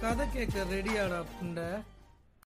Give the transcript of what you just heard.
கதை கேட்க ரெடியாடா புண்டை.